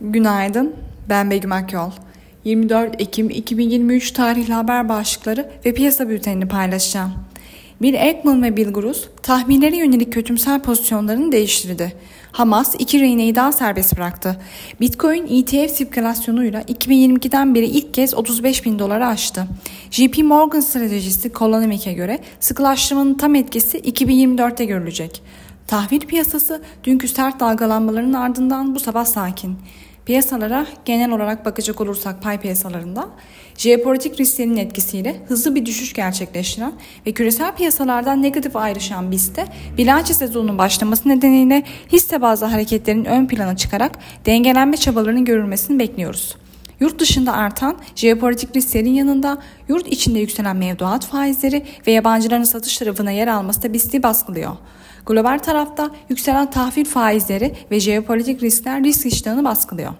Günaydın, ben Begüm Akyol. 24 Ekim 2023 tarihli haber başlıkları ve piyasa bültenini paylaşacağım. Bill Ackman ve Bill Gross tahminlere yönelik kötümsel pozisyonlarını değiştirdi. Hamas iki rehineyi daha serbest bıraktı. Bitcoin ETF sirkülasyonuyla 2022'den beri ilk kez 35 bin doları aştı. JP Morgan stratejisi Colonomic'e göre sıkılaştırmanın tam etkisi 2024'te görülecek. Tahvil piyasası dünkü sert dalgalanmaların ardından bu sabah sakin. Piyasalara genel olarak bakacak olursak pay piyasalarında jeopolitik risklerin etkisiyle hızlı bir düşüş gerçekleştiren ve küresel piyasalardan negatif ayrışan BIST'te bilanço sezonunun başlaması nedeniyle hisse bazı hareketlerin ön plana çıkarak dengelenme çabalarının görülmesini bekliyoruz. Yurt dışında artan jeopolitik risklerin yanında yurt içinde yükselen mevduat faizleri ve yabancıların satış tarafına yer alması da BIST'i baskılıyor. Global tarafta yükselen tahvil faizleri ve jeopolitik riskler risk iştahını baskılıyor.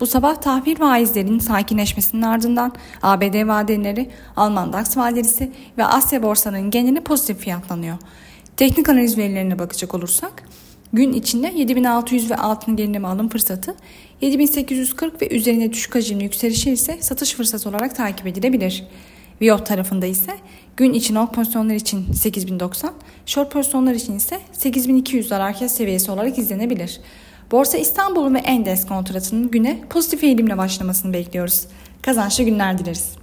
Bu sabah tahvil faizlerinin sakinleşmesinin ardından ABD vadeleri, Alman DAX vadelisi ve Asya borsalarının geneli pozitif fiyatlanıyor. Teknik analiz verilerine bakacak olursak, gün içinde 7600 ve altın gerileme alım fırsatı, 7840 ve üzerine düşük hacimli yükselişi ise satış fırsatı olarak takip edilebilir. Viyot tarafında ise gün için long pozisyonlar için 8090, short pozisyonlar için ise 8200 zarar kes seviyesi olarak izlenebilir. Borsa İstanbul'un ve Endes kontratının güne pozitif eğilimle başlamasını bekliyoruz. Kazançlı günler dileriz.